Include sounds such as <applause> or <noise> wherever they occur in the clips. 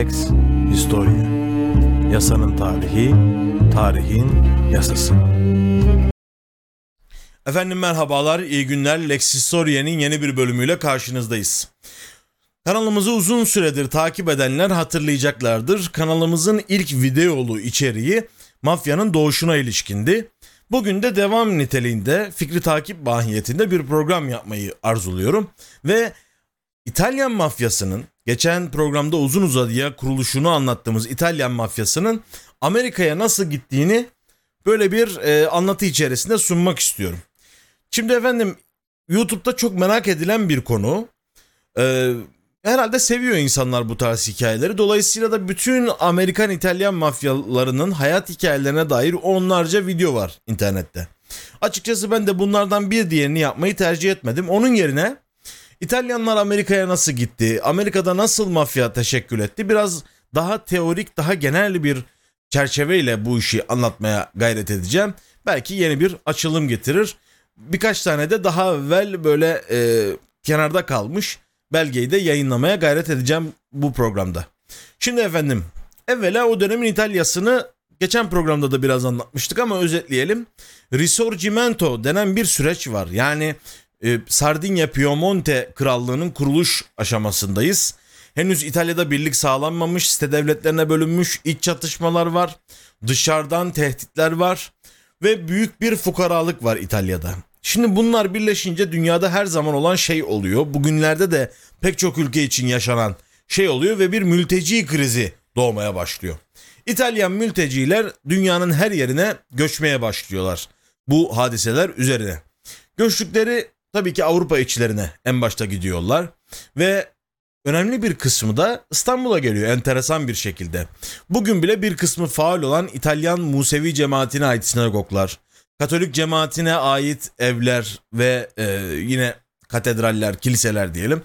Lex Historia. Yasanın tarihi, tarihin yasası. Efendim merhabalar, iyi günler. Lex Historia'nın yeni bir bölümüyle karşınızdayız. Kanalımızı uzun süredir takip edenler hatırlayacaklardır. Kanalımızın ilk videolu içeriği mafyanın doğuşuna ilişkindi. Bugün de devam niteliğinde fikri takip mahiyetinde bir program yapmayı arzuluyorum. Ve İtalyan mafyasının geçen programda uzun uzadıya kuruluşunu anlattığımız İtalyan mafyasının Amerika'ya nasıl gittiğini böyle bir e, anlatı içerisinde sunmak istiyorum. Şimdi efendim YouTube'da çok merak edilen bir konu. Ee, herhalde seviyor insanlar bu tarz hikayeleri. Dolayısıyla da bütün Amerikan İtalyan mafyalarının hayat hikayelerine dair onlarca video var internette. Açıkçası ben de bunlardan bir diğerini yapmayı tercih etmedim. Onun yerine İtalyanlar Amerika'ya nasıl gitti? Amerika'da nasıl mafya teşekkül etti? Biraz daha teorik, daha genel bir çerçeveyle bu işi anlatmaya gayret edeceğim. Belki yeni bir açılım getirir. Birkaç tane de daha evvel böyle e, kenarda kalmış belgeyi de yayınlamaya gayret edeceğim bu programda. Şimdi efendim evvela o dönemin İtalya'sını geçen programda da biraz anlatmıştık ama özetleyelim. Risorgimento denen bir süreç var. Yani e, Sardinya Piemonte krallığının kuruluş aşamasındayız. Henüz İtalya'da birlik sağlanmamış, site devletlerine bölünmüş, iç çatışmalar var, dışarıdan tehditler var ve büyük bir fukaralık var İtalya'da. Şimdi bunlar birleşince dünyada her zaman olan şey oluyor. Bugünlerde de pek çok ülke için yaşanan şey oluyor ve bir mülteci krizi doğmaya başlıyor. İtalyan mülteciler dünyanın her yerine göçmeye başlıyorlar. Bu hadiseler üzerine. Göçtükleri tabii ki Avrupa içlerine en başta gidiyorlar ve önemli bir kısmı da İstanbul'a geliyor enteresan bir şekilde. Bugün bile bir kısmı faal olan İtalyan Musevi cemaatine ait sinagoglar, Katolik cemaatine ait evler ve e, yine katedraller, kiliseler diyelim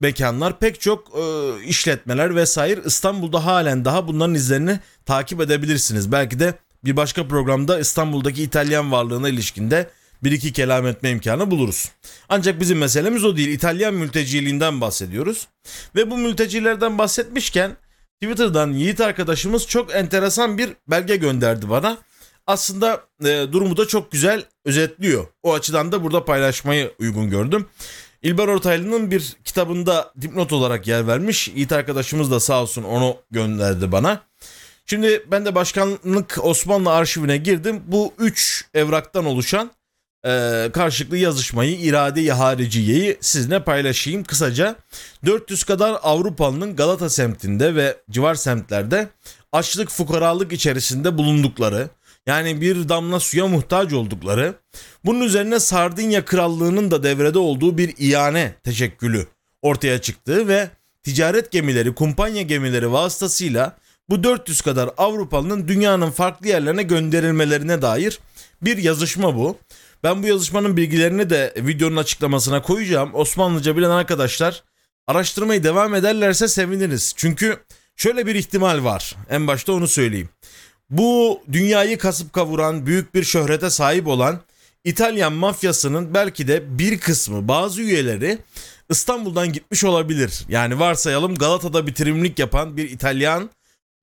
mekanlar pek çok e, işletmeler vesaire İstanbul'da halen daha bunların izlerini takip edebilirsiniz. Belki de bir başka programda İstanbul'daki İtalyan varlığına ilişkinde bir iki kelam etme imkanı buluruz. Ancak bizim meselemiz o değil. İtalyan mülteciliğinden bahsediyoruz. Ve bu mültecilerden bahsetmişken Twitter'dan Yiğit arkadaşımız çok enteresan bir belge gönderdi bana. Aslında e, durumu da çok güzel özetliyor. O açıdan da burada paylaşmayı uygun gördüm. İlber Ortaylı'nın bir kitabında dipnot olarak yer vermiş. Yiğit arkadaşımız da sağ olsun onu gönderdi bana. Şimdi ben de başkanlık Osmanlı arşivine girdim. Bu üç evraktan oluşan e, karşılıklı yazışmayı, irade-i hariciyeyi sizinle paylaşayım kısaca. 400 kadar Avrupalı'nın Galata semtinde ve civar semtlerde açlık fukaralık içerisinde bulundukları, yani bir damla suya muhtaç oldukları, bunun üzerine Sardinya Krallığı'nın da devrede olduğu bir iane teşekkülü ortaya çıktı ve ticaret gemileri, kumpanya gemileri vasıtasıyla bu 400 kadar Avrupalı'nın dünyanın farklı yerlerine gönderilmelerine dair bir yazışma bu. Ben bu yazışmanın bilgilerini de videonun açıklamasına koyacağım. Osmanlıca bilen arkadaşlar araştırmayı devam ederlerse seviniriz. Çünkü şöyle bir ihtimal var. En başta onu söyleyeyim. Bu dünyayı kasıp kavuran, büyük bir şöhrete sahip olan İtalyan mafyasının belki de bir kısmı, bazı üyeleri İstanbul'dan gitmiş olabilir. Yani varsayalım Galata'da bitirimlik yapan bir İtalyan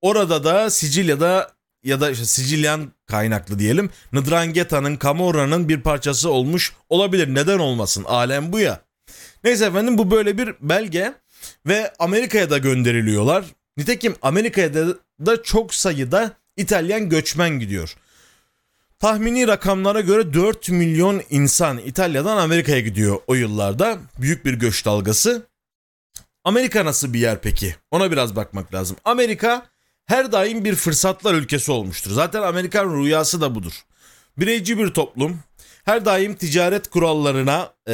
orada da Sicilya'da ya da işte Sicilyan kaynaklı diyelim Ndrangheta'nın Camorra'nın bir parçası olmuş olabilir. Neden olmasın? Alem bu ya. Neyse efendim bu böyle bir belge ve Amerika'ya da gönderiliyorlar. Nitekim Amerika'ya da, da çok sayıda İtalyan göçmen gidiyor. Tahmini rakamlara göre 4 milyon insan İtalya'dan Amerika'ya gidiyor o yıllarda. Büyük bir göç dalgası. Amerika nasıl bir yer peki? Ona biraz bakmak lazım. Amerika her daim bir fırsatlar ülkesi olmuştur. Zaten Amerikan rüyası da budur. Bireyci bir toplum her daim ticaret kurallarına e,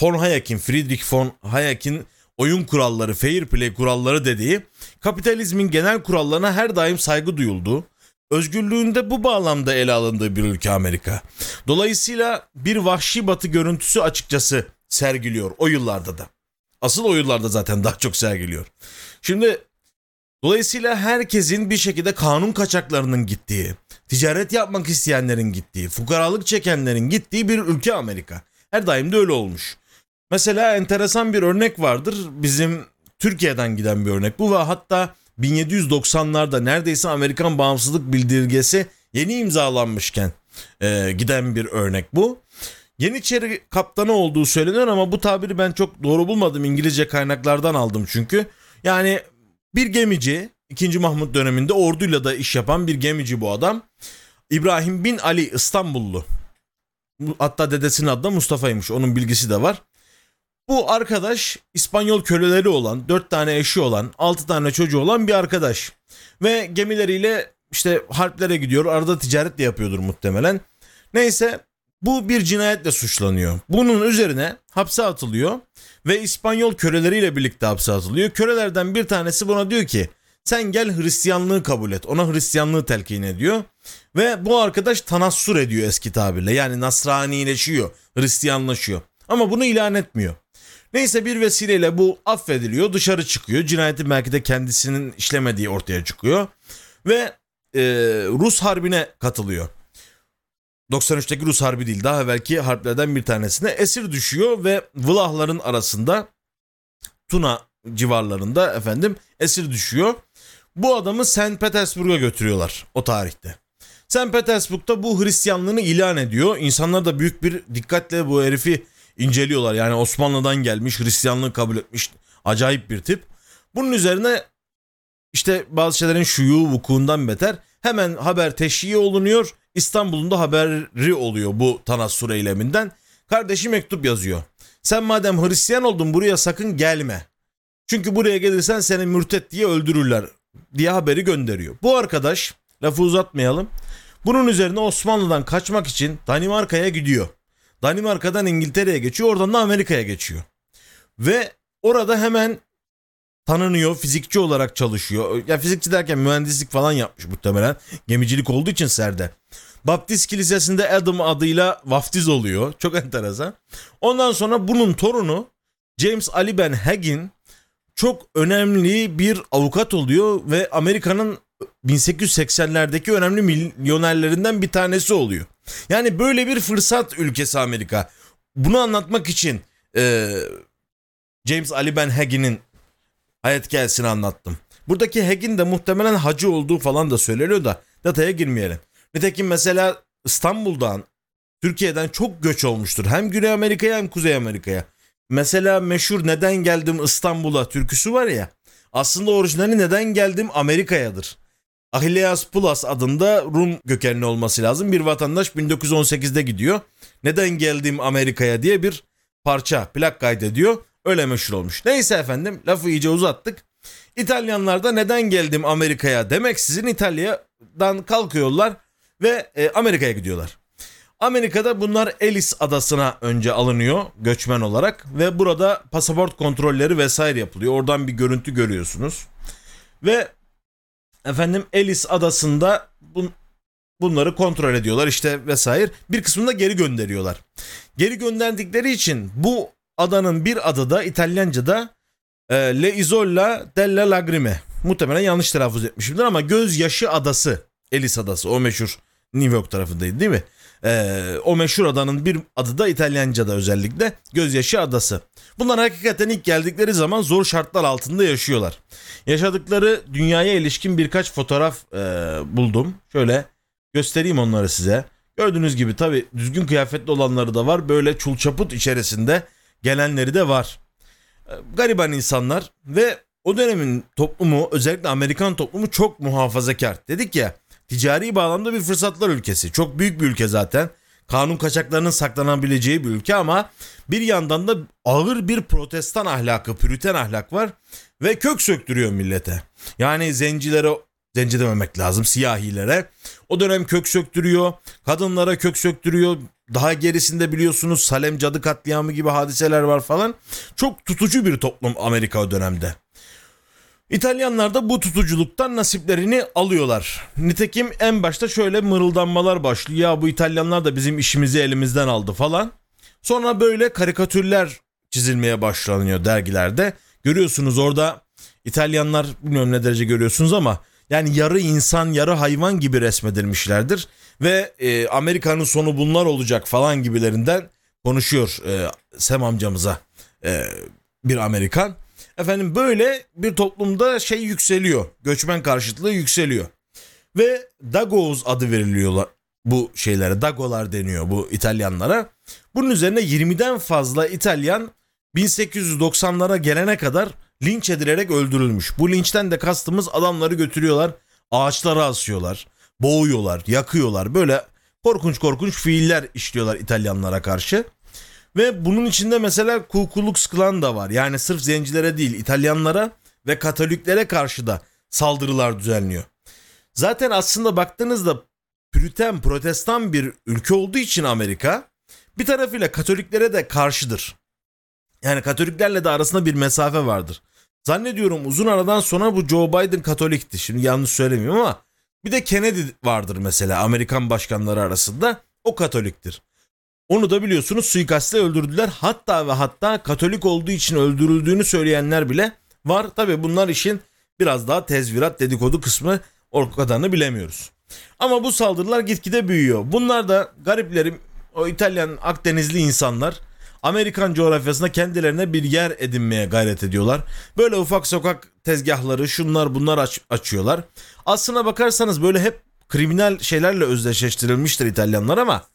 von Hayek'in, Friedrich von Hayek'in oyun kuralları, fair play kuralları dediği kapitalizmin genel kurallarına her daim saygı duyuldu. Özgürlüğünde bu bağlamda ele alındığı bir ülke Amerika. Dolayısıyla bir vahşi batı görüntüsü açıkçası sergiliyor o yıllarda da. Asıl o yıllarda zaten daha çok sergiliyor. Şimdi Dolayısıyla herkesin bir şekilde kanun kaçaklarının gittiği, ticaret yapmak isteyenlerin gittiği, fukaralık çekenlerin gittiği bir ülke Amerika. Her daim de öyle olmuş. Mesela enteresan bir örnek vardır. Bizim Türkiye'den giden bir örnek bu ve hatta 1790'larda neredeyse Amerikan bağımsızlık bildirgesi yeni imzalanmışken e, giden bir örnek bu. Yeniçeri kaptanı olduğu söyleniyor ama bu tabiri ben çok doğru bulmadım. İngilizce kaynaklardan aldım çünkü. Yani bir gemici 2. Mahmut döneminde orduyla da iş yapan bir gemici bu adam. İbrahim bin Ali İstanbullu. Hatta dedesinin adı da Mustafa'ymış. Onun bilgisi de var. Bu arkadaş İspanyol köleleri olan, 4 tane eşi olan, 6 tane çocuğu olan bir arkadaş. Ve gemileriyle işte harplere gidiyor. Arada ticaret de yapıyordur muhtemelen. Neyse bu bir cinayetle suçlanıyor. Bunun üzerine hapse atılıyor ve İspanyol köleleriyle birlikte hapse atılıyor. Kölelerden bir tanesi buna diyor ki sen gel Hristiyanlığı kabul et. Ona Hristiyanlığı telkin ediyor. Ve bu arkadaş tanassur ediyor eski tabirle. Yani Nasranileşiyor, Hristiyanlaşıyor. Ama bunu ilan etmiyor. Neyse bir vesileyle bu affediliyor, dışarı çıkıyor. Cinayeti belki de kendisinin işlemediği ortaya çıkıyor. Ve e, Rus harbine katılıyor. 93'teki Rus harbi değil daha belki harplerden bir tanesine esir düşüyor ve Vlahların arasında Tuna civarlarında efendim esir düşüyor. Bu adamı St. Petersburg'a götürüyorlar o tarihte. St. Petersburg'da bu Hristiyanlığını ilan ediyor. İnsanlar da büyük bir dikkatle bu herifi inceliyorlar. Yani Osmanlı'dan gelmiş, Hristiyanlığı kabul etmiş acayip bir tip. Bunun üzerine işte bazı şeylerin şuyu vukuundan beter hemen haber teşhiye olunuyor. İstanbul'un da haberi oluyor bu tanassur eyleminden. Kardeşi mektup yazıyor. Sen madem Hristiyan oldun buraya sakın gelme. Çünkü buraya gelirsen seni mürtet diye öldürürler diye haberi gönderiyor. Bu arkadaş lafı uzatmayalım. Bunun üzerine Osmanlı'dan kaçmak için Danimarka'ya gidiyor. Danimarka'dan İngiltere'ye geçiyor oradan da Amerika'ya geçiyor. Ve orada hemen tanınıyor, fizikçi olarak çalışıyor. Ya fizikçi derken mühendislik falan yapmış muhtemelen. Gemicilik olduğu için serde. Baptist Kilisesi'nde Adam adıyla vaftiz oluyor. Çok enteresan. Ondan sonra bunun torunu James Ali Ben Hagin çok önemli bir avukat oluyor ve Amerika'nın 1880'lerdeki önemli milyonerlerinden bir tanesi oluyor. Yani böyle bir fırsat ülkesi Amerika. Bunu anlatmak için e, James Ali Ben Hagin'in hayat hikayesini anlattım. Buradaki Hagin de muhtemelen hacı olduğu falan da söyleniyor da detaya girmeyelim. Nitekim mesela İstanbul'dan Türkiye'den çok göç olmuştur. Hem Güney Amerika'ya hem Kuzey Amerika'ya. Mesela meşhur Neden Geldim İstanbul'a türküsü var ya. Aslında orijinali Neden Geldim Amerika'yadır. Achilleas Plus adında Rum kökenli olması lazım. Bir vatandaş 1918'de gidiyor. Neden geldim Amerika'ya diye bir parça plak kaydediyor. Öyle meşhur olmuş. Neyse efendim lafı iyice uzattık. İtalyanlar da neden geldim Amerika'ya demek sizin İtalya'dan kalkıyorlar ve e, Amerika'ya gidiyorlar. Amerika'da bunlar Ellis adasına önce alınıyor göçmen olarak ve burada pasaport kontrolleri vesaire yapılıyor. Oradan bir görüntü görüyorsunuz. Ve efendim Ellis adasında bun, bunları kontrol ediyorlar işte vesaire. Bir kısmını da geri gönderiyorlar. Geri gönderdikleri için bu adanın bir adı da İtalyanca'da e, Le Isola delle Lagrime. Muhtemelen yanlış telaffuz etmişimdir ama gözyaşı adası. Ellis adası o meşhur New York tarafındaydı değil mi? Ee, o meşhur adanın bir adı da İtalyanca'da özellikle Gözyaşı Adası. Bunlar hakikaten ilk geldikleri zaman zor şartlar altında yaşıyorlar. Yaşadıkları dünyaya ilişkin birkaç fotoğraf e, buldum. Şöyle göstereyim onları size. Gördüğünüz gibi tabi düzgün kıyafetli olanları da var. Böyle çulçaput içerisinde gelenleri de var. E, gariban insanlar ve o dönemin toplumu özellikle Amerikan toplumu çok muhafazakar. Dedik ya ticari bağlamda bir fırsatlar ülkesi. Çok büyük bir ülke zaten. Kanun kaçaklarının saklanabileceği bir ülke ama bir yandan da ağır bir protestan ahlakı, püriten ahlak var ve kök söktürüyor millete. Yani zencilere zenci dememek lazım siyahilere. O dönem kök söktürüyor, kadınlara kök söktürüyor. Daha gerisinde biliyorsunuz Salem cadı katliamı gibi hadiseler var falan. Çok tutucu bir toplum Amerika o dönemde. İtalyanlar da bu tutuculuktan nasiplerini alıyorlar. Nitekim en başta şöyle mırıldanmalar başlıyor. Ya bu İtalyanlar da bizim işimizi elimizden aldı falan. Sonra böyle karikatürler çizilmeye başlanıyor dergilerde. Görüyorsunuz orada İtalyanlar bilmiyorum ne derece görüyorsunuz ama yani yarı insan yarı hayvan gibi resmedilmişlerdir. Ve e, Amerika'nın sonu bunlar olacak falan gibilerinden konuşuyor e, Sem amcamıza e, bir Amerikan. Efendim böyle bir toplumda şey yükseliyor. Göçmen karşıtlığı yükseliyor. Ve Dagoes adı veriliyorlar bu şeylere. Dagolar deniyor bu İtalyanlara. Bunun üzerine 20'den fazla İtalyan 1890'lara gelene kadar linç edilerek öldürülmüş. Bu linçten de kastımız adamları götürüyorlar, ağaçlara asıyorlar, boğuyorlar, yakıyorlar. Böyle korkunç korkunç fiiller işliyorlar İtalyanlara karşı. Ve bunun içinde mesela Ku Klux Klan da var. Yani sırf zencilere değil İtalyanlara ve Katoliklere karşı da saldırılar düzenliyor. Zaten aslında baktığınızda Püriten, protestan bir ülke olduğu için Amerika bir tarafıyla Katoliklere de karşıdır. Yani Katoliklerle de arasında bir mesafe vardır. Zannediyorum uzun aradan sonra bu Joe Biden Katolikti. Şimdi yanlış söylemiyorum ama bir de Kennedy vardır mesela Amerikan başkanları arasında. O Katoliktir. Onu da biliyorsunuz suikastle öldürdüler. Hatta ve hatta Katolik olduğu için öldürüldüğünü söyleyenler bile var. Tabi bunlar işin biraz daha tezvirat dedikodu kısmı o kadarını bilemiyoruz. Ama bu saldırılar gitgide büyüyor. Bunlar da gariplerim o İtalyan Akdenizli insanlar Amerikan coğrafyasında kendilerine bir yer edinmeye gayret ediyorlar. Böyle ufak sokak tezgahları şunlar bunlar aç- açıyorlar. Aslına bakarsanız böyle hep kriminal şeylerle özdeşleştirilmiştir İtalyanlar ama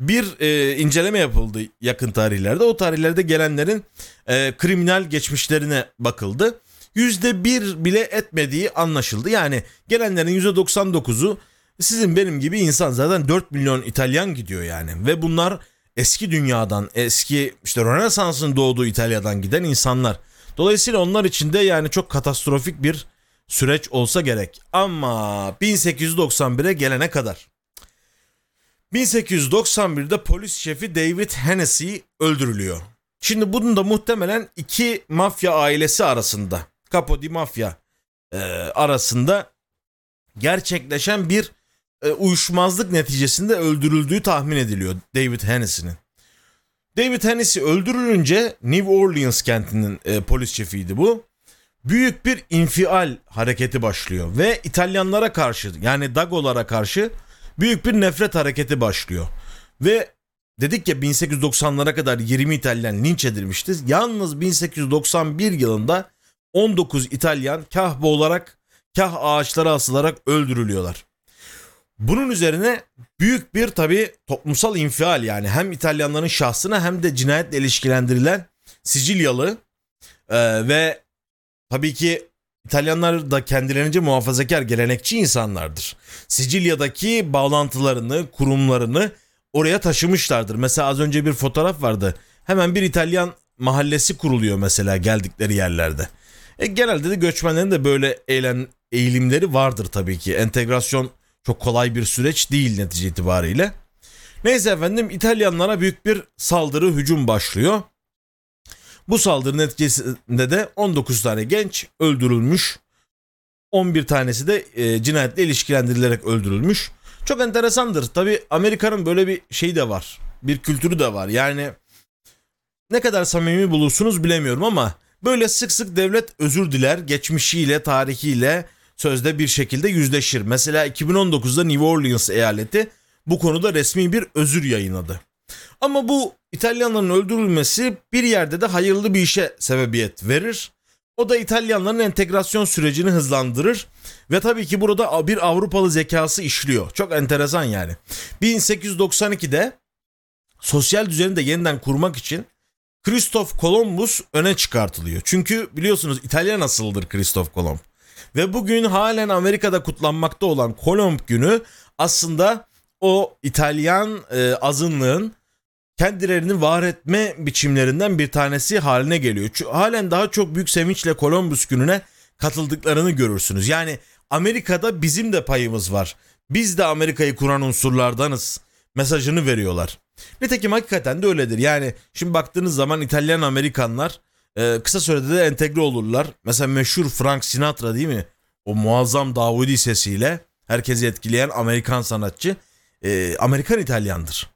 bir e, inceleme yapıldı yakın tarihlerde. O tarihlerde gelenlerin e, kriminal geçmişlerine bakıldı. Yüzde bir bile etmediği anlaşıldı. Yani gelenlerin yüzde 99'u sizin benim gibi insan zaten 4 milyon İtalyan gidiyor yani. Ve bunlar eski dünyadan, eski işte Rönesans'ın doğduğu İtalya'dan giden insanlar. Dolayısıyla onlar için de yani çok katastrofik bir süreç olsa gerek. Ama 1891'e gelene kadar 1891'de polis şefi David Hennessy öldürülüyor. Şimdi bunun da muhtemelen iki mafya ailesi arasında, Capo di Mafya e, arasında gerçekleşen bir e, uyuşmazlık neticesinde öldürüldüğü tahmin ediliyor David Hennessy'nin. David Hennessy öldürülünce New Orleans kentinin e, polis şefiydi bu. Büyük bir infial hareketi başlıyor ve İtalyanlara karşı yani Dagolara karşı büyük bir nefret hareketi başlıyor. Ve dedik ya 1890'lara kadar 20 İtalyan linç edilmişti. Yalnız 1891 yılında 19 İtalyan kah boğularak kah ağaçlara asılarak öldürülüyorlar. Bunun üzerine büyük bir tabi toplumsal infial yani hem İtalyanların şahsına hem de cinayetle ilişkilendirilen Sicilyalı e, ve tabii ki İtalyanlar da kendilerince muhafazakar gelenekçi insanlardır. Sicilya'daki bağlantılarını, kurumlarını oraya taşımışlardır. Mesela az önce bir fotoğraf vardı. Hemen bir İtalyan mahallesi kuruluyor mesela geldikleri yerlerde. E, genelde de göçmenlerin de böyle eğlen, eğilimleri vardır tabii ki. Entegrasyon çok kolay bir süreç değil netice itibariyle. Neyse efendim İtalyanlara büyük bir saldırı hücum başlıyor. Bu saldırı neticesinde de 19 tane genç öldürülmüş. 11 tanesi de e, cinayetle ilişkilendirilerek öldürülmüş. Çok enteresandır. Tabi Amerika'nın böyle bir şeyi de var. Bir kültürü de var. Yani ne kadar samimi bulursunuz bilemiyorum ama böyle sık sık devlet özür diler. Geçmişiyle, tarihiyle sözde bir şekilde yüzleşir. Mesela 2019'da New Orleans eyaleti bu konuda resmi bir özür yayınladı. Ama bu İtalyanların öldürülmesi bir yerde de hayırlı bir işe sebebiyet verir. O da İtalyanların entegrasyon sürecini hızlandırır ve tabii ki burada bir Avrupalı zekası işliyor. Çok enteresan yani. 1892'de sosyal düzeni de yeniden kurmak için Kristof Kolombus öne çıkartılıyor. Çünkü biliyorsunuz İtalyan asıldır Kristof Kolomb. Ve bugün halen Amerika'da kutlanmakta olan Kolomb günü aslında o İtalyan e, azınlığın kendilerini var etme biçimlerinden bir tanesi haline geliyor. Çünkü halen daha çok büyük sevinçle Columbus gününe katıldıklarını görürsünüz. Yani Amerika'da bizim de payımız var. Biz de Amerika'yı kuran unsurlardanız mesajını veriyorlar. Nitekim hakikaten de öyledir. Yani şimdi baktığınız zaman İtalyan Amerikanlar e, kısa sürede de entegre olurlar. Mesela meşhur Frank Sinatra değil mi? O muazzam Davudi sesiyle herkesi etkileyen Amerikan sanatçı. E, Amerikan İtalyandır.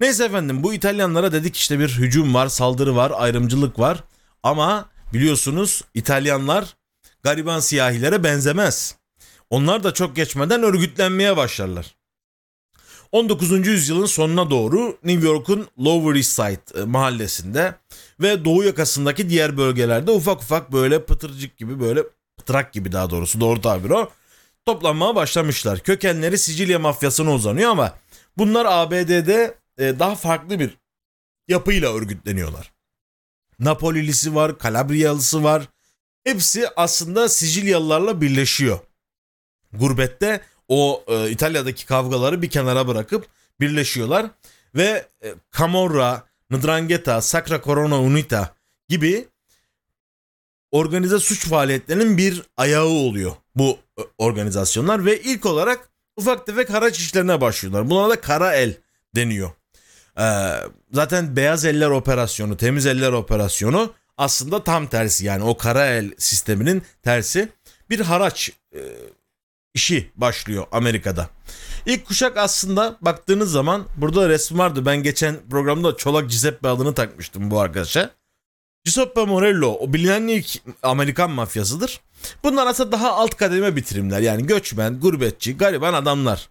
Neyse efendim bu İtalyanlara dedik işte bir hücum var, saldırı var, ayrımcılık var. Ama biliyorsunuz İtalyanlar gariban siyahilere benzemez. Onlar da çok geçmeden örgütlenmeye başlarlar. 19. yüzyılın sonuna doğru New York'un Lower East Side e, mahallesinde ve doğu yakasındaki diğer bölgelerde ufak ufak böyle pıtırcık gibi böyle pıtrak gibi daha doğrusu doğru tabir o toplanmaya başlamışlar. Kökenleri Sicilya mafyasına uzanıyor ama bunlar ABD'de e, daha farklı bir yapıyla örgütleniyorlar. Napolilisi var, Kalabriyalısı var. Hepsi aslında Sicilyalılarla birleşiyor. Gurbette o e, İtalya'daki kavgaları bir kenara bırakıp birleşiyorlar ve e, Camorra, Ndrangheta, Sacra Corona Unita gibi organize suç faaliyetlerinin bir ayağı oluyor bu e, organizasyonlar ve ilk olarak ufak tefek haraç işlerine başlıyorlar. Buna da kara el deniyor. Ee, zaten beyaz eller operasyonu, temiz eller operasyonu aslında tam tersi yani o kara el sisteminin tersi bir haraç e, işi başlıyor Amerika'da. İlk kuşak aslında baktığınız zaman burada resim vardı. Ben geçen programda Çolak Giuseppe adını takmıştım bu arkadaşa. Giuseppe Morello o bilinen ilk Amerikan mafyasıdır. Bunlar aslında daha alt kademe bitirimler. Yani göçmen, gurbetçi, gariban adamlar.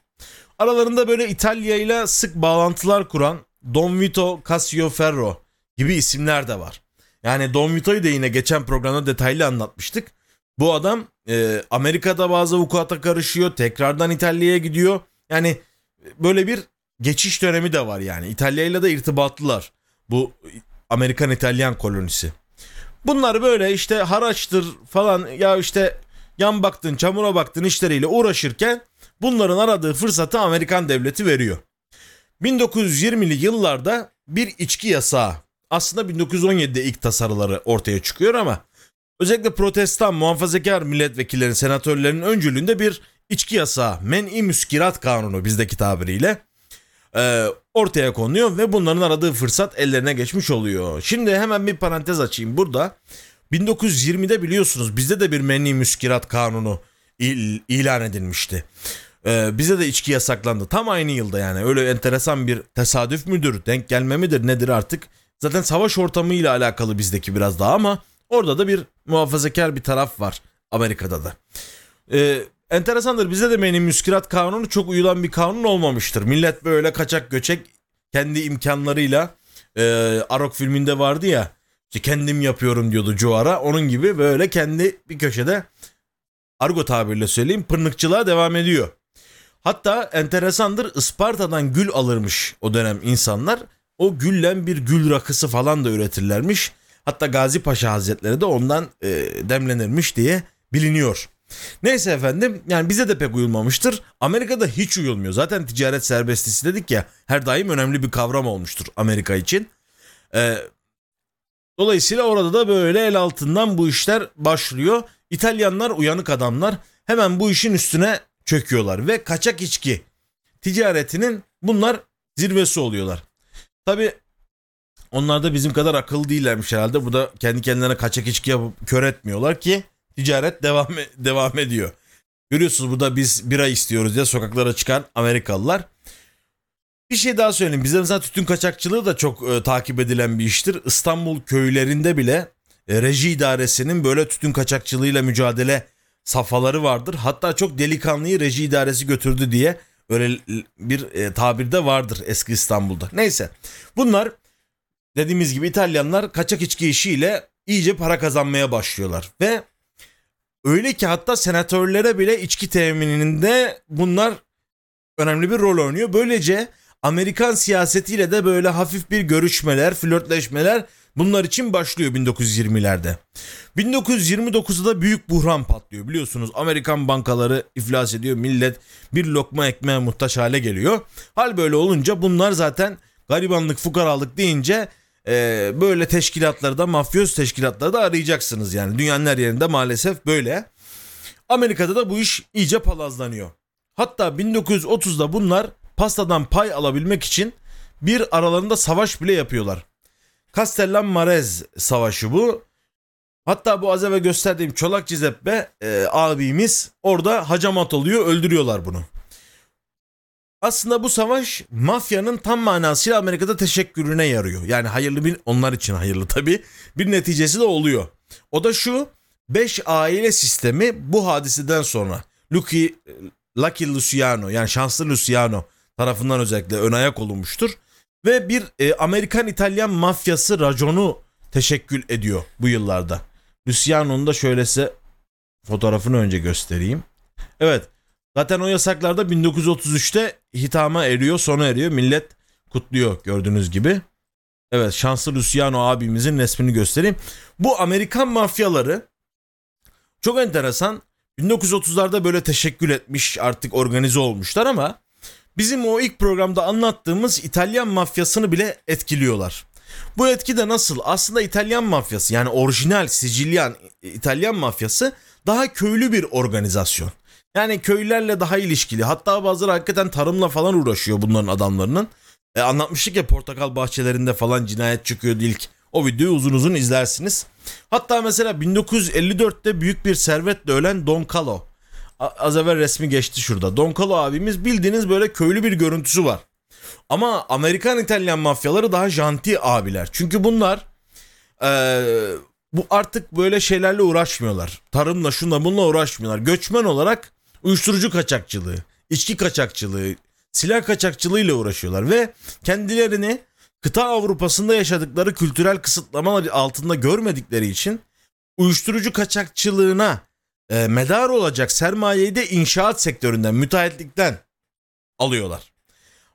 Aralarında böyle İtalya ile sık bağlantılar kuran Don Vito Cassioferro gibi isimler de var. Yani Don Vito'yu da yine geçen programda detaylı anlatmıştık. Bu adam e, Amerika'da bazı vukuata karışıyor. Tekrardan İtalya'ya gidiyor. Yani böyle bir geçiş dönemi de var yani. İtalya ile de irtibatlılar. Bu Amerikan-İtalyan kolonisi. Bunlar böyle işte haraçtır falan ya işte yan baktın çamura baktın işleriyle uğraşırken bunların aradığı fırsatı Amerikan devleti veriyor. 1920'li yıllarda bir içki yasağı aslında 1917'de ilk tasarıları ortaya çıkıyor ama özellikle protestan muhafazakar milletvekillerin senatörlerin öncülüğünde bir içki yasağı men-i müskirat kanunu bizdeki tabiriyle e, ortaya konuyor ve bunların aradığı fırsat ellerine geçmiş oluyor. Şimdi hemen bir parantez açayım burada. 1920'de biliyorsunuz bizde de bir menni müskirat kanunu il, ilan edilmişti. Ee, bize de içki yasaklandı. Tam aynı yılda yani. Öyle enteresan bir tesadüf müdür, denk gelme midir nedir artık? Zaten savaş ortamıyla alakalı bizdeki biraz daha ama orada da bir muhafazakar bir taraf var Amerika'da da. Ee, enteresandır bize de benim müskirat kanunu çok uyulan bir kanun olmamıştır. Millet böyle kaçak göçek kendi imkanlarıyla e, Arok filminde vardı ya işte kendim yapıyorum diyordu Joara. Onun gibi böyle kendi bir köşede argo tabirle söyleyeyim pırnıkçılığa devam ediyor. Hatta enteresandır Isparta'dan gül alırmış o dönem insanlar. O güllen bir gül rakısı falan da üretirlermiş. Hatta Gazi Paşa Hazretleri de ondan e, demlenirmiş diye biliniyor. Neyse efendim yani bize de pek uyulmamıştır. Amerika'da hiç uyulmuyor. Zaten ticaret serbestisi dedik ya her daim önemli bir kavram olmuştur Amerika için. Ee, dolayısıyla orada da böyle el altından bu işler başlıyor. İtalyanlar uyanık adamlar hemen bu işin üstüne çöküyorlar ve kaçak içki ticaretinin bunlar zirvesi oluyorlar. Tabi onlar da bizim kadar akıllı değillermiş herhalde. Bu da kendi kendilerine kaçak içki yapıp kör etmiyorlar ki ticaret devam <laughs> devam ediyor. Görüyorsunuz burada biz bira istiyoruz diye sokaklara çıkan Amerikalılar. Bir şey daha söyleyeyim. Bizde mesela tütün kaçakçılığı da çok e, takip edilen bir iştir. İstanbul köylerinde bile e, reji idaresinin böyle tütün kaçakçılığıyla mücadele safhaları vardır. Hatta çok delikanlıyı reji idaresi götürdü diye öyle bir e, tabirde vardır eski İstanbul'da. Neyse bunlar dediğimiz gibi İtalyanlar kaçak içki işiyle iyice para kazanmaya başlıyorlar. Ve öyle ki hatta senatörlere bile içki temininde bunlar önemli bir rol oynuyor. Böylece Amerikan siyasetiyle de böyle hafif bir görüşmeler, flörtleşmeler bunlar için başlıyor 1920'lerde. 1929'da da büyük buhran patlıyor biliyorsunuz. Amerikan bankaları iflas ediyor. Millet bir lokma ekmeğe muhtaç hale geliyor. Hal böyle olunca bunlar zaten garibanlık, fukaralık deyince e, böyle teşkilatları da mafyoz teşkilatları da arayacaksınız yani. Dünyanın her yerinde maalesef böyle. Amerika'da da bu iş iyice palazlanıyor. Hatta 1930'da bunlar pastadan pay alabilmek için bir aralarında savaş bile yapıyorlar. Castellan Marez savaşı bu. Hatta bu az evvel gösterdiğim Çolak Cizeppe e, abimiz orada hacamat oluyor öldürüyorlar bunu. Aslında bu savaş mafyanın tam manasıyla Amerika'da teşekkürüne yarıyor. Yani hayırlı bir onlar için hayırlı tabii. Bir neticesi de oluyor. O da şu 5 aile sistemi bu hadiseden sonra Lucky, Lucky Luciano yani şanslı Luciano tarafından özellikle ön ayak olunmuştur. Ve bir e, Amerikan-İtalyan mafyası raconu teşekkül ediyor bu yıllarda. Luciano'nun da şöyle size fotoğrafını önce göstereyim. Evet zaten o yasaklarda 1933'te hitama eriyor sona eriyor. Millet kutluyor gördüğünüz gibi. Evet şanslı Luciano abimizin resmini göstereyim. Bu Amerikan mafyaları çok enteresan. 1930'larda böyle teşekkül etmiş artık organize olmuşlar ama bizim o ilk programda anlattığımız İtalyan mafyasını bile etkiliyorlar. Bu etki de nasıl? Aslında İtalyan mafyası yani orijinal Sicilyan İtalyan mafyası daha köylü bir organizasyon. Yani köylülerle daha ilişkili. Hatta bazıları hakikaten tarımla falan uğraşıyor bunların adamlarının. E, anlatmıştık ya portakal bahçelerinde falan cinayet çıkıyordu ilk. O videoyu uzun uzun izlersiniz. Hatta mesela 1954'te büyük bir servetle ölen Don Calo. Az evvel resmi geçti şurada. Don Calo abimiz bildiğiniz böyle köylü bir görüntüsü var. Ama Amerikan İtalyan mafyaları daha janti abiler. Çünkü bunlar ee, bu artık böyle şeylerle uğraşmıyorlar. Tarımla şunla bununla uğraşmıyorlar. Göçmen olarak uyuşturucu kaçakçılığı, içki kaçakçılığı, silah kaçakçılığıyla uğraşıyorlar ve kendilerini kıta Avrupa'sında yaşadıkları kültürel kısıtlamalar altında görmedikleri için uyuşturucu kaçakçılığına e, medar olacak sermayeyi de inşaat sektöründen, müteahhitlikten alıyorlar.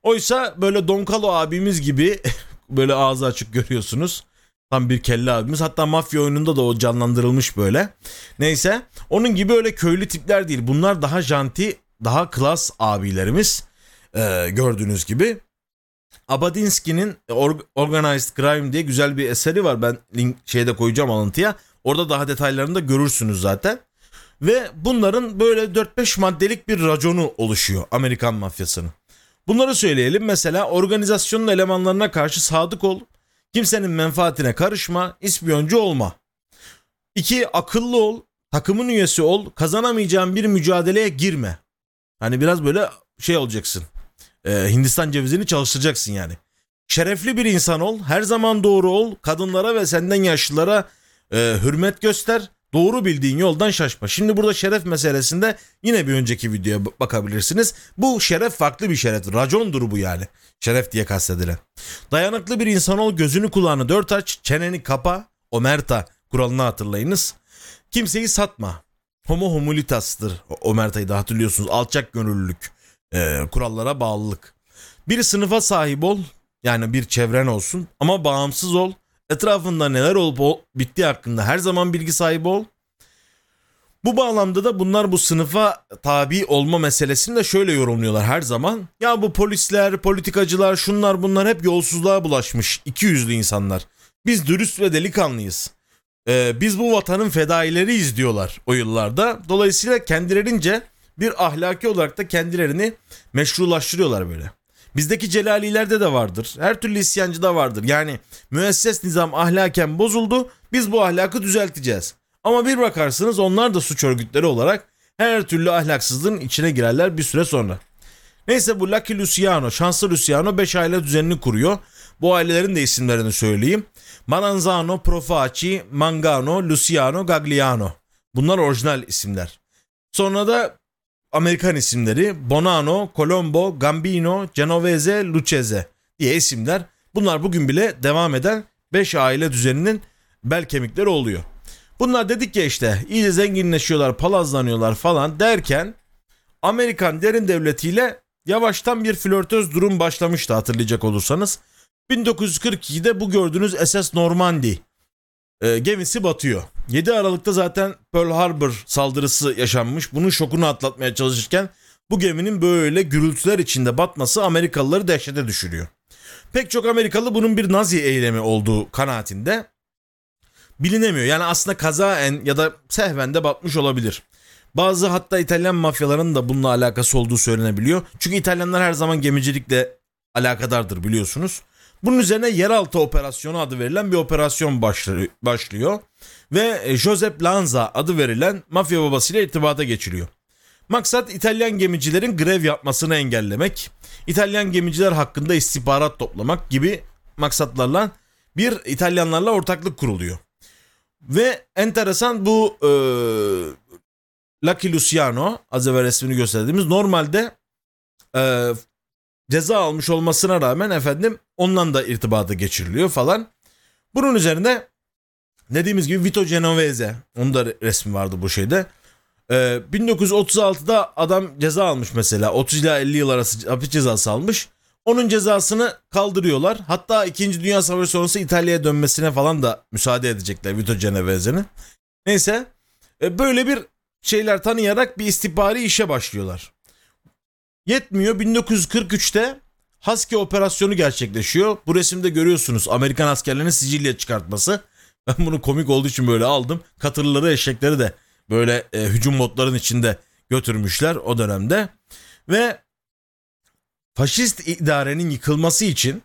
Oysa böyle Donkalo abimiz gibi <laughs> böyle ağzı açık görüyorsunuz. Tam bir kelle abimiz. Hatta mafya oyununda da o canlandırılmış böyle. Neyse. Onun gibi öyle köylü tipler değil. Bunlar daha janti, daha klas abilerimiz. Ee, gördüğünüz gibi. Abadinski'nin Organized Crime diye güzel bir eseri var. Ben link şeyde koyacağım alıntıya. Orada daha detaylarını da görürsünüz zaten. Ve bunların böyle 4-5 maddelik bir raconu oluşuyor Amerikan mafyasının. Bunları söyleyelim. Mesela organizasyonun elemanlarına karşı sadık ol. Kimsenin menfaatine karışma. ispiyoncu olma. 2. Akıllı ol. Takımın üyesi ol. Kazanamayacağın bir mücadeleye girme. Hani biraz böyle şey olacaksın. Ee, Hindistan cevizini çalıştıracaksın yani. Şerefli bir insan ol. Her zaman doğru ol. Kadınlara ve senden yaşlılara e, hürmet göster. Doğru bildiğin yoldan şaşma. Şimdi burada şeref meselesinde yine bir önceki videoya bakabilirsiniz. Bu şeref farklı bir şeref. Racondur bu yani. Şeref diye kastedilen. Dayanıklı bir insan ol, gözünü kulağını dört aç, çeneni kapa. Omerta kuralını hatırlayınız. Kimseyi satma. Homo homulitas'tır. Omerta'yı da hatırlıyorsunuz. Alçak gönüllülük. Ee, kurallara bağlılık. Bir sınıfa sahip ol. Yani bir çevren olsun. Ama bağımsız ol. Etrafında neler olup bittiği hakkında her zaman bilgi sahibi ol. Bu bağlamda da bunlar bu sınıfa tabi olma meselesini de şöyle yorumluyorlar her zaman. Ya bu polisler, politikacılar, şunlar bunlar hep yolsuzluğa bulaşmış iki yüzlü insanlar. Biz dürüst ve delikanlıyız. Ee, biz bu vatanın fedaileriyiz diyorlar o yıllarda. Dolayısıyla kendilerince bir ahlaki olarak da kendilerini meşrulaştırıyorlar böyle. Bizdeki celalilerde de vardır. Her türlü isyancı da vardır. Yani müesses nizam ahlaken bozuldu. Biz bu ahlakı düzelteceğiz. Ama bir bakarsınız onlar da suç örgütleri olarak her türlü ahlaksızlığın içine girerler bir süre sonra. Neyse bu Lucky Luciano, şanslı Luciano 5 aile düzenini kuruyor. Bu ailelerin de isimlerini söyleyeyim. Maranzano, Profaci, Mangano, Luciano, Gagliano. Bunlar orijinal isimler. Sonra da Amerikan isimleri Bonano, Colombo, Gambino, Genovese, Lucchese diye isimler. Bunlar bugün bile devam eden 5 aile düzeninin bel kemikleri oluyor. Bunlar dedik ya işte iyice zenginleşiyorlar, palazlanıyorlar falan derken Amerikan derin devletiyle yavaştan bir flörtöz durum başlamıştı hatırlayacak olursanız. 1942'de bu gördüğünüz SS Normandy e, gemisi batıyor. 7 Aralık'ta zaten Pearl Harbor saldırısı yaşanmış. Bunun şokunu atlatmaya çalışırken bu geminin böyle gürültüler içinde batması Amerikalıları dehşete düşürüyor. Pek çok Amerikalı bunun bir Nazi eylemi olduğu kanaatinde bilinemiyor. Yani aslında kazaen ya da sehven de batmış olabilir. Bazı hatta İtalyan mafyalarının da bununla alakası olduğu söylenebiliyor. Çünkü İtalyanlar her zaman gemicilikle alakadardır biliyorsunuz. Bunun üzerine yeraltı operasyonu adı verilen bir operasyon başlıyor. Ve e, Josep Lanza adı verilen mafya babasıyla irtibata geçiliyor. Maksat İtalyan gemicilerin grev yapmasını engellemek, İtalyan gemiciler hakkında istihbarat toplamak gibi maksatlarla bir İtalyanlarla ortaklık kuruluyor. Ve enteresan bu e, Lucky Luciano az evvel resmini gösterdiğimiz normalde e, ceza almış olmasına rağmen efendim ondan da irtibatı geçiriliyor falan. Bunun üzerine dediğimiz gibi Vito Genovese onun da resmi vardı bu şeyde. Ee, 1936'da adam ceza almış mesela 30 ila 50 yıl arası hapis cezası almış. Onun cezasını kaldırıyorlar. Hatta 2. Dünya Savaşı sonrası İtalya'ya dönmesine falan da müsaade edecekler Vito Genovese'nin. Neyse e, böyle bir şeyler tanıyarak bir istihbari işe başlıyorlar. Yetmiyor 1943'te Husky operasyonu gerçekleşiyor. Bu resimde görüyorsunuz Amerikan askerlerinin Sicilya çıkartması. <laughs> Ben bunu komik olduğu için böyle aldım. Katırları eşekleri de böyle e, hücum botların içinde götürmüşler o dönemde. Ve faşist idarenin yıkılması için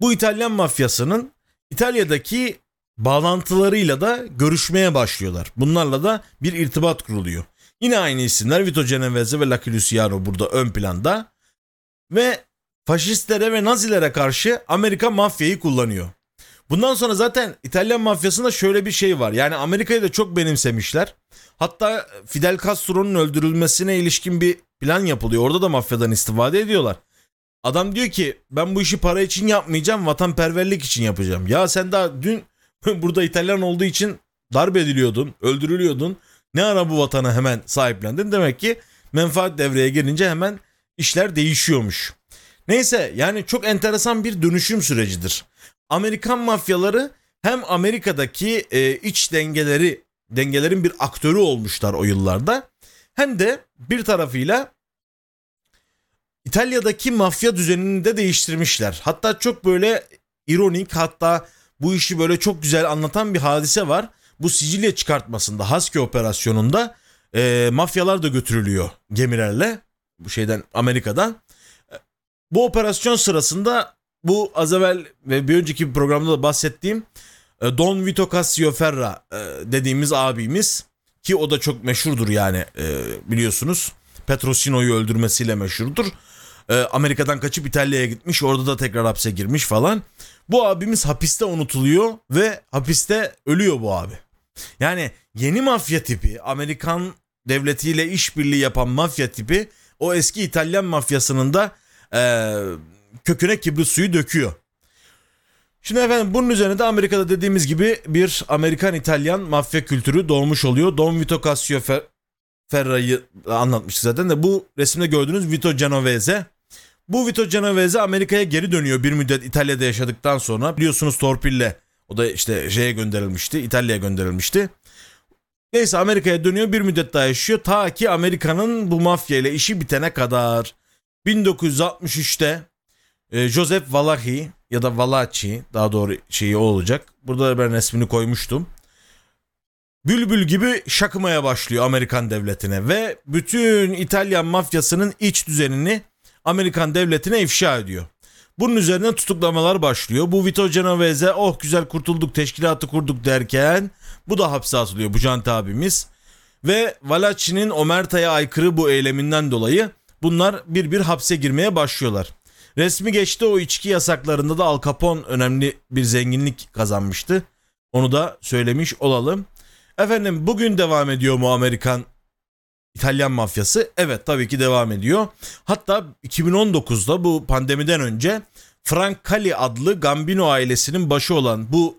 bu İtalyan mafyasının İtalya'daki bağlantılarıyla da görüşmeye başlıyorlar. Bunlarla da bir irtibat kuruluyor. Yine aynı isimler Vito Genovese ve Lucky Luciano burada ön planda. Ve faşistlere ve nazilere karşı Amerika mafyayı kullanıyor. Bundan sonra zaten İtalyan mafyasında şöyle bir şey var. Yani Amerika'yı da çok benimsemişler. Hatta Fidel Castro'nun öldürülmesine ilişkin bir plan yapılıyor. Orada da mafyadan istifade ediyorlar. Adam diyor ki ben bu işi para için yapmayacağım vatanperverlik için yapacağım. Ya sen daha dün <laughs> burada İtalyan olduğu için darp ediliyordun, öldürülüyordun. Ne ara bu vatana hemen sahiplendin? Demek ki menfaat devreye gelince hemen işler değişiyormuş. Neyse yani çok enteresan bir dönüşüm sürecidir. Amerikan mafyaları hem Amerika'daki e, iç dengeleri dengelerin bir aktörü olmuşlar o yıllarda hem de bir tarafıyla İtalya'daki mafya düzenini de değiştirmişler. Hatta çok böyle ironik hatta bu işi böyle çok güzel anlatan bir hadise var. Bu Sicilya çıkartmasında Husky operasyonunda e, mafyalar da götürülüyor gemilerle bu şeyden Amerika'dan. Bu operasyon sırasında bu az evvel ve bir önceki bir programda da bahsettiğim e, Don Vito Cassioferra e, dediğimiz abimiz ki o da çok meşhurdur yani e, biliyorsunuz. Petrosino'yu öldürmesiyle meşhurdur. Amerika'dan kaçıp İtalya'ya gitmiş orada da tekrar hapse girmiş falan. Bu abimiz hapiste unutuluyor ve hapiste ölüyor bu abi. Yani yeni mafya tipi Amerikan devletiyle işbirliği yapan mafya tipi o eski İtalyan mafyasının da e, köküne kibrit suyu döküyor. Şimdi efendim bunun üzerine de Amerika'da dediğimiz gibi bir Amerikan-İtalyan mafya kültürü doğmuş oluyor. Don Vito Cassio Ferra'yı anlatmıştık zaten de bu resimde gördüğünüz Vito Genovese. Bu Vito Genovese Amerika'ya geri dönüyor bir müddet İtalya'da yaşadıktan sonra. Biliyorsunuz torpille o da işte şeye gönderilmişti İtalya'ya gönderilmişti. Neyse Amerika'ya dönüyor bir müddet daha yaşıyor. Ta ki Amerika'nın bu mafya ile işi bitene kadar. 1963'te e, Joseph Valachi ya da Valachi daha doğru şeyi o olacak. Burada ben resmini koymuştum. Bülbül gibi şakımaya başlıyor Amerikan devletine ve bütün İtalyan mafyasının iç düzenini Amerikan devletine ifşa ediyor. Bunun üzerine tutuklamalar başlıyor. Bu Vito Genovese oh güzel kurtulduk teşkilatı kurduk derken bu da hapse atılıyor bu Canti abimiz. Ve Valachi'nin Omerta'ya aykırı bu eyleminden dolayı bunlar bir bir hapse girmeye başlıyorlar. Resmi geçti o içki yasaklarında da Al Capone önemli bir zenginlik kazanmıştı. Onu da söylemiş olalım. Efendim bugün devam ediyor mu Amerikan İtalyan mafyası? Evet tabii ki devam ediyor. Hatta 2019'da bu pandemiden önce Frank Cali adlı Gambino ailesinin başı olan bu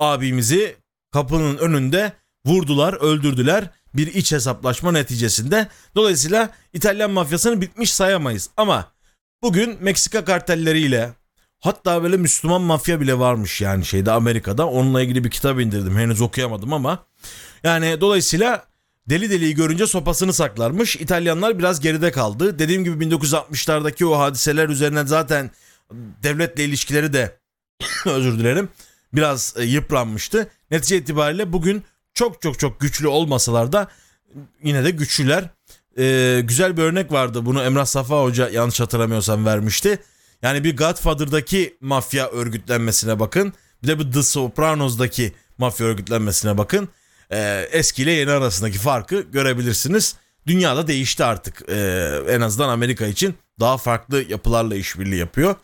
abimizi kapının önünde vurdular, öldürdüler bir iç hesaplaşma neticesinde. Dolayısıyla İtalyan mafyasını bitmiş sayamayız. Ama bugün Meksika kartelleriyle hatta böyle Müslüman mafya bile varmış yani şeyde Amerika'da. Onunla ilgili bir kitap indirdim. Henüz okuyamadım ama. Yani dolayısıyla deli deliyi görünce sopasını saklarmış. İtalyanlar biraz geride kaldı. Dediğim gibi 1960'lardaki o hadiseler üzerine zaten devletle ilişkileri de <coughs> özür dilerim biraz e, yıpranmıştı. Netice itibariyle bugün çok çok çok güçlü olmasalar da yine de güçlüler. Ee, güzel bir örnek vardı. Bunu Emrah Safa Hoca yanlış hatırlamıyorsam vermişti. Yani bir Godfather'daki mafya örgütlenmesine bakın. Bir de bu The Sopranos'daki mafya örgütlenmesine bakın. Ee, eski ile yeni arasındaki farkı görebilirsiniz. Dünyada değişti artık. Ee, en azından Amerika için daha farklı yapılarla işbirliği yapıyor.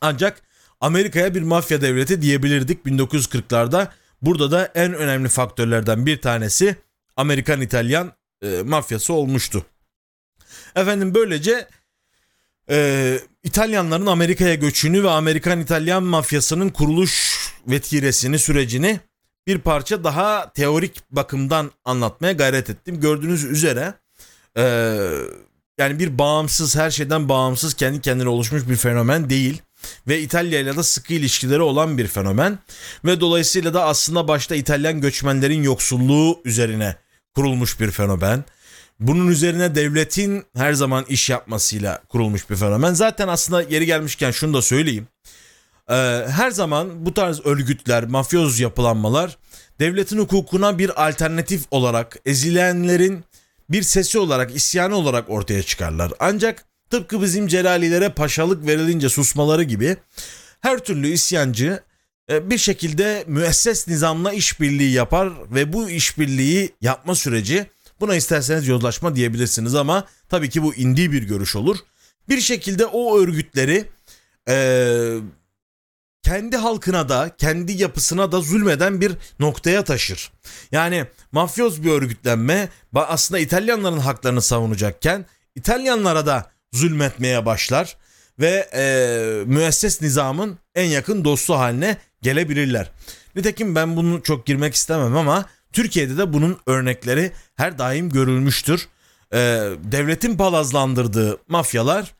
Ancak Amerika'ya bir mafya devleti diyebilirdik 1940'larda. Burada da en önemli faktörlerden bir tanesi Amerikan-İtalyan e, mafyası olmuştu. Efendim böylece Ee, İtalyanların Amerika'ya göçünü ve Amerikan-İtalyan mafyasının kuruluş vetiresini, sürecini bir parça daha teorik bakımdan anlatmaya gayret ettim. Gördüğünüz üzere ee, yani bir bağımsız, her şeyden bağımsız, kendi kendine oluşmuş bir fenomen değil. Ve İtalya ile de sıkı ilişkileri olan bir fenomen. Ve dolayısıyla da aslında başta İtalyan göçmenlerin yoksulluğu üzerine kurulmuş bir fenomen. Bunun üzerine devletin her zaman iş yapmasıyla kurulmuş bir fenomen. Zaten aslında yeri gelmişken şunu da söyleyeyim. Ee, her zaman bu tarz örgütler, mafyoz yapılanmalar devletin hukukuna bir alternatif olarak ezilenlerin bir sesi olarak, isyanı olarak ortaya çıkarlar. Ancak tıpkı bizim Celalilere paşalık verilince susmaları gibi her türlü isyancı e, bir şekilde müesses nizamla işbirliği yapar ve bu işbirliği yapma süreci buna isterseniz yozlaşma diyebilirsiniz ama tabii ki bu indi bir görüş olur. Bir şekilde o örgütleri e, kendi halkına da kendi yapısına da zulmeden bir noktaya taşır. Yani mafyoz bir örgütlenme aslında İtalyanların haklarını savunacakken İtalyanlara da zulmetmeye başlar ve e, müesses nizamın en yakın dostu haline gelebilirler. Nitekim ben bunu çok girmek istemem ama Türkiye'de de bunun örnekleri her daim görülmüştür. E, devletin palazlandırdığı mafyalar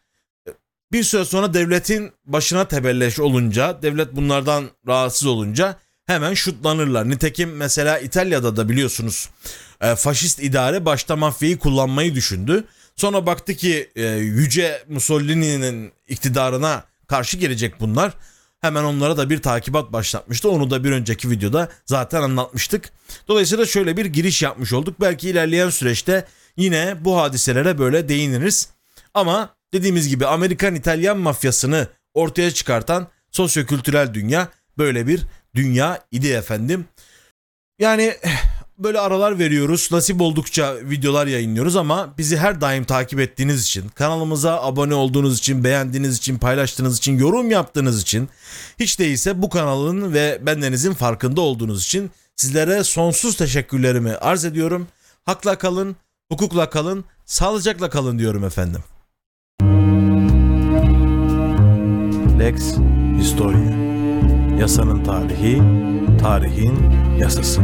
bir süre sonra devletin başına tebelleş olunca, devlet bunlardan rahatsız olunca hemen şutlanırlar. Nitekim mesela İtalya'da da biliyorsunuz e, faşist idare başta mafyayı kullanmayı düşündü. Sonra baktı ki e, Yüce Mussolini'nin iktidarına karşı gelecek bunlar. Hemen onlara da bir takibat başlatmıştı. Onu da bir önceki videoda zaten anlatmıştık. Dolayısıyla şöyle bir giriş yapmış olduk. Belki ilerleyen süreçte yine bu hadiselere böyle değiniriz. Ama dediğimiz gibi Amerikan-İtalyan mafyasını ortaya çıkartan sosyokültürel dünya böyle bir dünya idi efendim. Yani böyle aralar veriyoruz. Nasip oldukça videolar yayınlıyoruz ama bizi her daim takip ettiğiniz için, kanalımıza abone olduğunuz için, beğendiğiniz için, paylaştığınız için, yorum yaptığınız için, hiç değilse bu kanalın ve bendenizin farkında olduğunuz için sizlere sonsuz teşekkürlerimi arz ediyorum. Hakla kalın, hukukla kalın, sağlıcakla kalın diyorum efendim. Lex Historia Yasanın tarihi, tarihin yasası.